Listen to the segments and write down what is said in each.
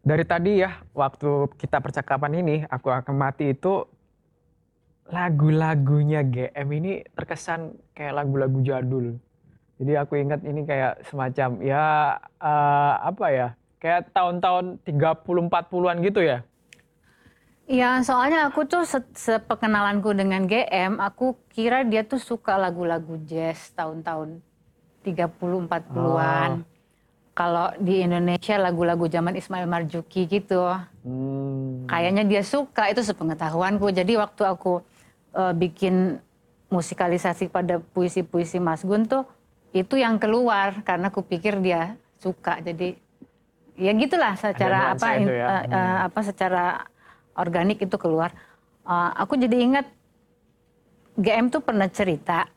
dari tadi ya, waktu kita percakapan ini, aku akan mati itu lagu-lagunya GM ini terkesan kayak lagu-lagu jadul. Jadi aku ingat ini kayak semacam ya uh, apa ya? Kayak tahun-tahun 30 40-an gitu ya. Iya, soalnya aku tuh se seperkenalanku dengan GM, aku kira dia tuh suka lagu-lagu jazz tahun-tahun 30 40-an. Oh. Kalau di Indonesia lagu-lagu zaman Ismail Marzuki gitu. Hmm. Kayaknya dia suka, itu sepengetahuanku. Jadi waktu aku uh, bikin musikalisasi pada puisi-puisi Mas Gun tuh itu yang keluar karena aku pikir dia suka jadi ya gitulah secara apa ya. uh, uh, apa secara organik itu keluar uh, aku jadi ingat GM tuh pernah cerita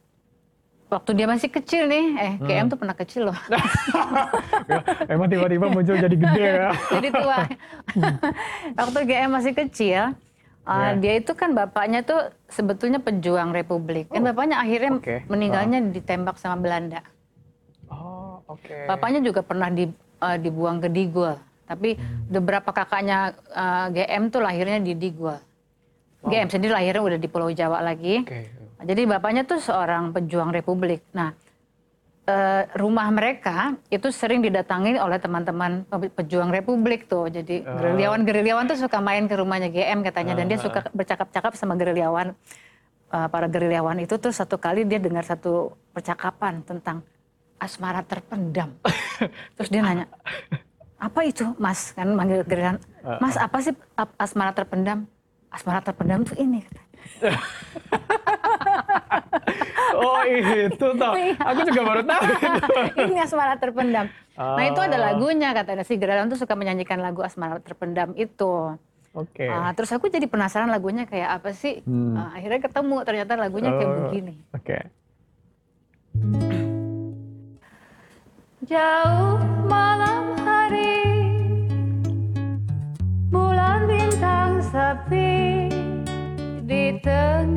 waktu dia masih kecil nih eh hmm. GM tuh pernah kecil loh ya, emang tiba-tiba muncul jadi gede ya jadi tua waktu GM masih kecil Uh, yeah. Dia itu kan bapaknya tuh sebetulnya pejuang Republik. Kan oh. Kan bapaknya akhirnya okay. meninggalnya uh. ditembak sama Belanda. Oh, oke. Okay. Bapaknya juga pernah di, uh, dibuang ke Digul. Tapi hmm. beberapa kakaknya uh, GM tuh lahirnya di Digul. Wow. GM sendiri lahirnya udah di Pulau Jawa lagi. Okay. Jadi bapaknya tuh seorang pejuang Republik. Nah, uh, rumah mereka itu sering didatangi oleh teman-teman pejuang Republik tuh. Jadi uh. gerilyawan-gerilyawan tuh suka main ke rumahnya GM katanya uh. dan dia suka bercakap-cakap sama gerilyawan. Uh, para gerilyawan itu tuh satu kali dia dengar satu percakapan tentang asmara terpendam. Terus dia nanya, apa itu mas? Kan manggil gerilyawan, mas apa sih asmara terpendam? Asmara terpendam tuh ini katanya. oh itu toh. Iya. Aku juga baru tahu Ini asmara terpendam. Oh. Nah itu ada oh. lagunya katanya si Geralan tuh suka menyanyikan lagu asmara terpendam itu. Oke. Okay. Uh, terus aku jadi penasaran lagunya kayak apa sih. Hmm. Uh, akhirnya ketemu ternyata lagunya kayak oh. begini. Oke. Okay. Jauh malam hari Bulan bintang sepi Di tengah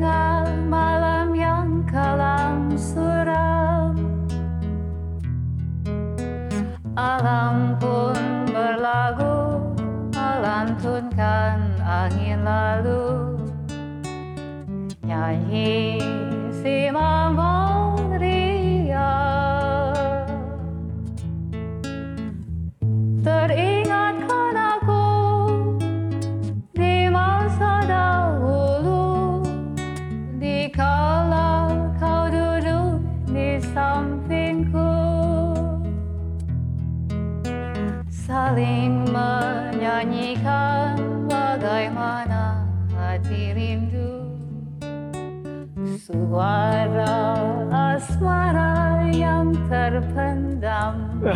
asmara yang terpendam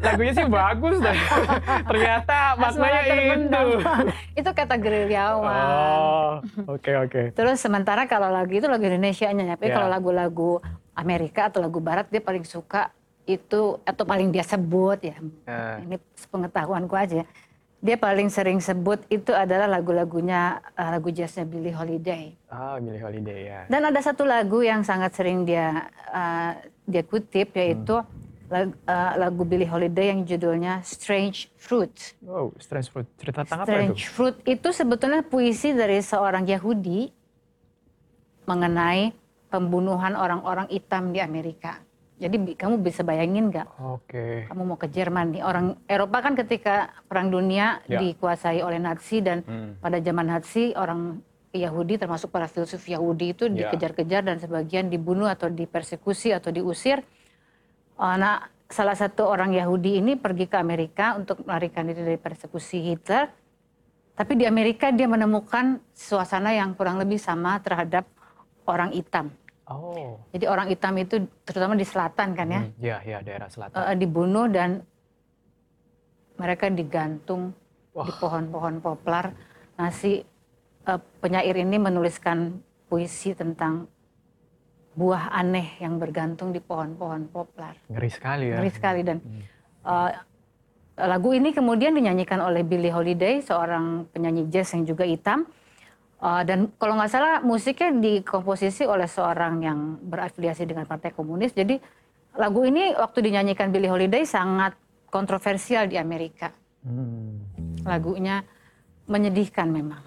Lagunya sih bagus dan ternyata maknanya itu. itu kata gerilyawan. Oh, oke okay, oke. Okay. Terus sementara kalau lagu itu lagu Indonesia-nya, tapi yeah. kalau lagu-lagu Amerika atau lagu Barat dia paling suka itu atau paling dia sebut ya. Uh. Ini pengetahuanku aja dia paling sering sebut itu adalah lagu-lagunya uh, lagu jazznya Billie Holiday. Ah, oh, Billie Holiday ya. Dan ada satu lagu yang sangat sering dia uh, dia kutip yaitu hmm. lagu, uh, lagu Billie Holiday yang judulnya Strange Fruit. Oh, Strange Fruit. Cerita tentang apa itu? Strange Fruit itu sebetulnya puisi dari seorang Yahudi mengenai pembunuhan orang-orang hitam di Amerika. Jadi kamu bisa bayangin nggak? Oke. Okay. Kamu mau ke Jerman nih orang Eropa kan ketika perang dunia ya. dikuasai oleh Nazi dan hmm. pada zaman Nazi orang Yahudi termasuk para filsuf Yahudi itu ya. dikejar-kejar dan sebagian dibunuh atau dipersekusi atau diusir. Uh, nah, salah satu orang Yahudi ini pergi ke Amerika untuk melarikan diri dari persekusi Hitler. Tapi di Amerika dia menemukan suasana yang kurang lebih sama terhadap orang hitam. Oh. Jadi orang hitam itu terutama di selatan kan ya? Iya, hmm, ya daerah selatan. Uh, dibunuh dan mereka digantung Wah. di pohon-pohon poplar. Nah si uh, penyair ini menuliskan puisi tentang buah aneh yang bergantung di pohon-pohon poplar. Ngeri sekali ya. Ngeri sekali dan hmm. uh, lagu ini kemudian dinyanyikan oleh Billie Holiday, seorang penyanyi jazz yang juga hitam. Uh, dan kalau nggak salah musiknya dikomposisi oleh seorang yang berafiliasi dengan Partai Komunis. Jadi lagu ini waktu dinyanyikan Billie Holiday sangat kontroversial di Amerika. Hmm. Lagunya menyedihkan memang.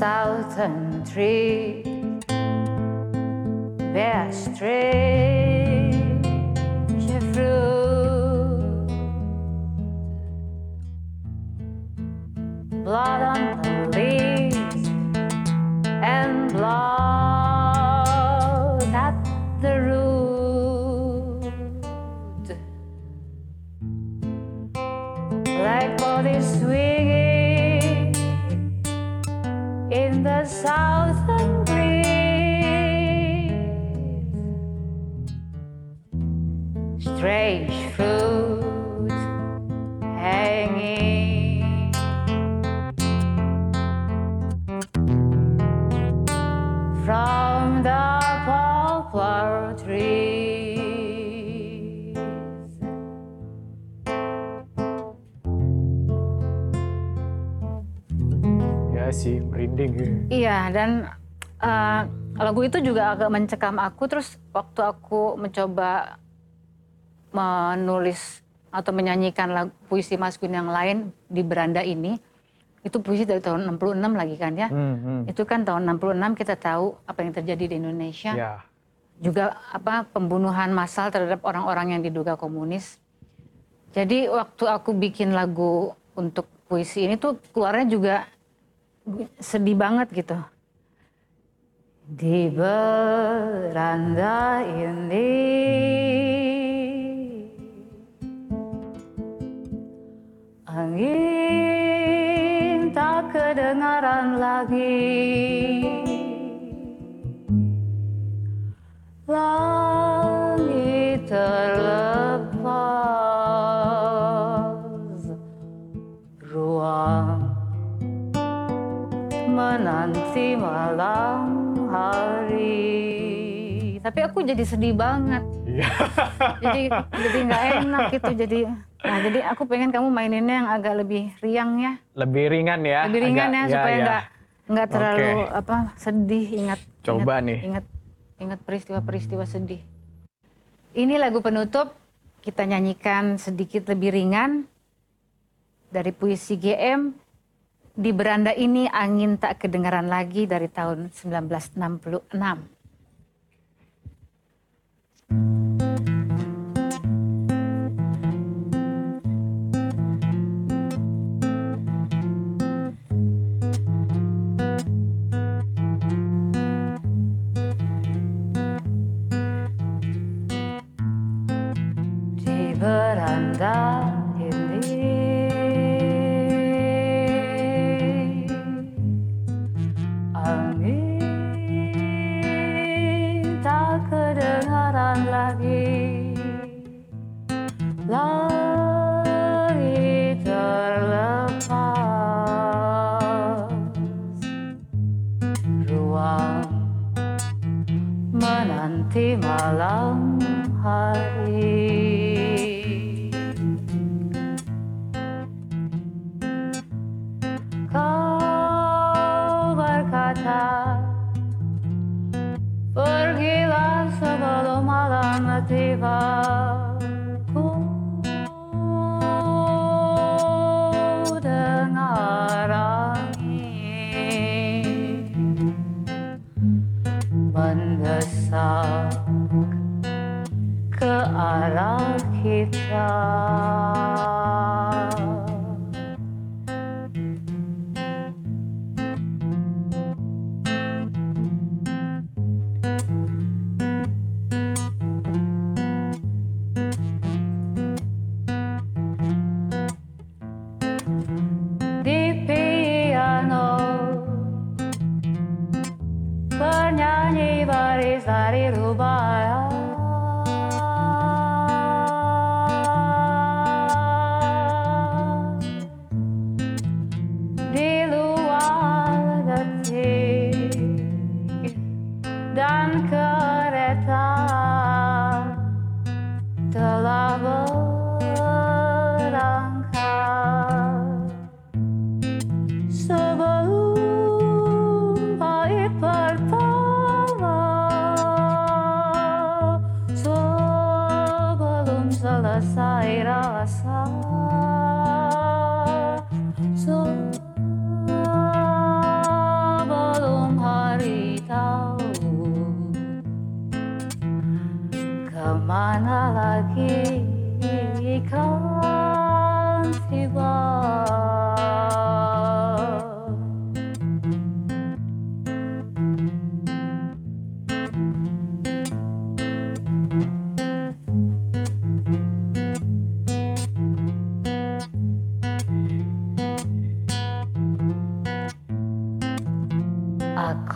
Southern tree bear strange fruit, blood on the strange fruit hanging from the poplar trees. Ya sih, merinding. Iya, dan uh, lagu itu juga agak mencekam aku. Terus waktu aku mencoba menulis atau menyanyikan lagu, puisi Mas Gun yang lain di beranda ini itu puisi dari tahun 66 lagi kan ya. Hmm, hmm. Itu kan tahun 66 kita tahu apa yang terjadi di Indonesia. Ya. Juga apa pembunuhan massal terhadap orang-orang yang diduga komunis. Jadi waktu aku bikin lagu untuk puisi ini tuh keluarnya juga sedih banget gitu. Di beranda ini Angin tak kedengaran lagi. Langit terlepas Ruang menanti malam hari. Tapi aku jadi sedih banget. Iya. Jadi jadi nggak enak gitu jadi Nah, jadi aku pengen kamu maininnya yang agak lebih riang ya. Lebih ringan ya. Lebih ringan agak, ya, ya supaya ya. nggak ya. nggak terlalu okay. apa sedih ingat. Coba ingat, nih. Ingat ingat peristiwa-peristiwa sedih. Ini lagu penutup kita nyanyikan sedikit lebih ringan dari puisi GM. Di beranda ini angin tak kedengaran lagi dari tahun 1966. angin tak kedengaran lagi. Lagi terlepas. Ruang menanti malam. mendesak ke arah kita.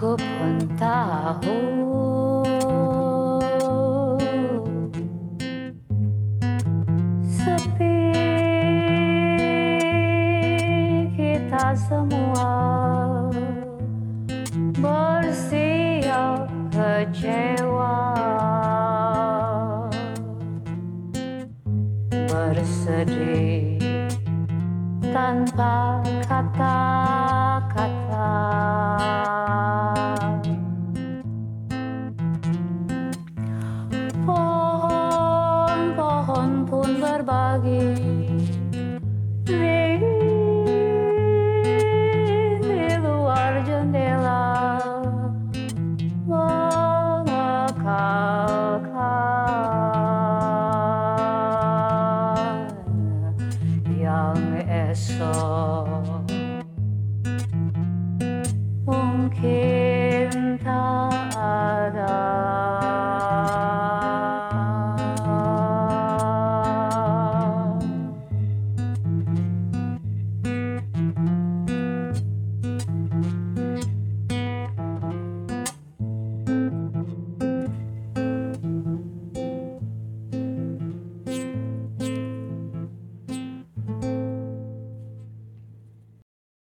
aku tahu. Sepi kita semua Bersiap kecewa. Bersedih tanpa kata-kata.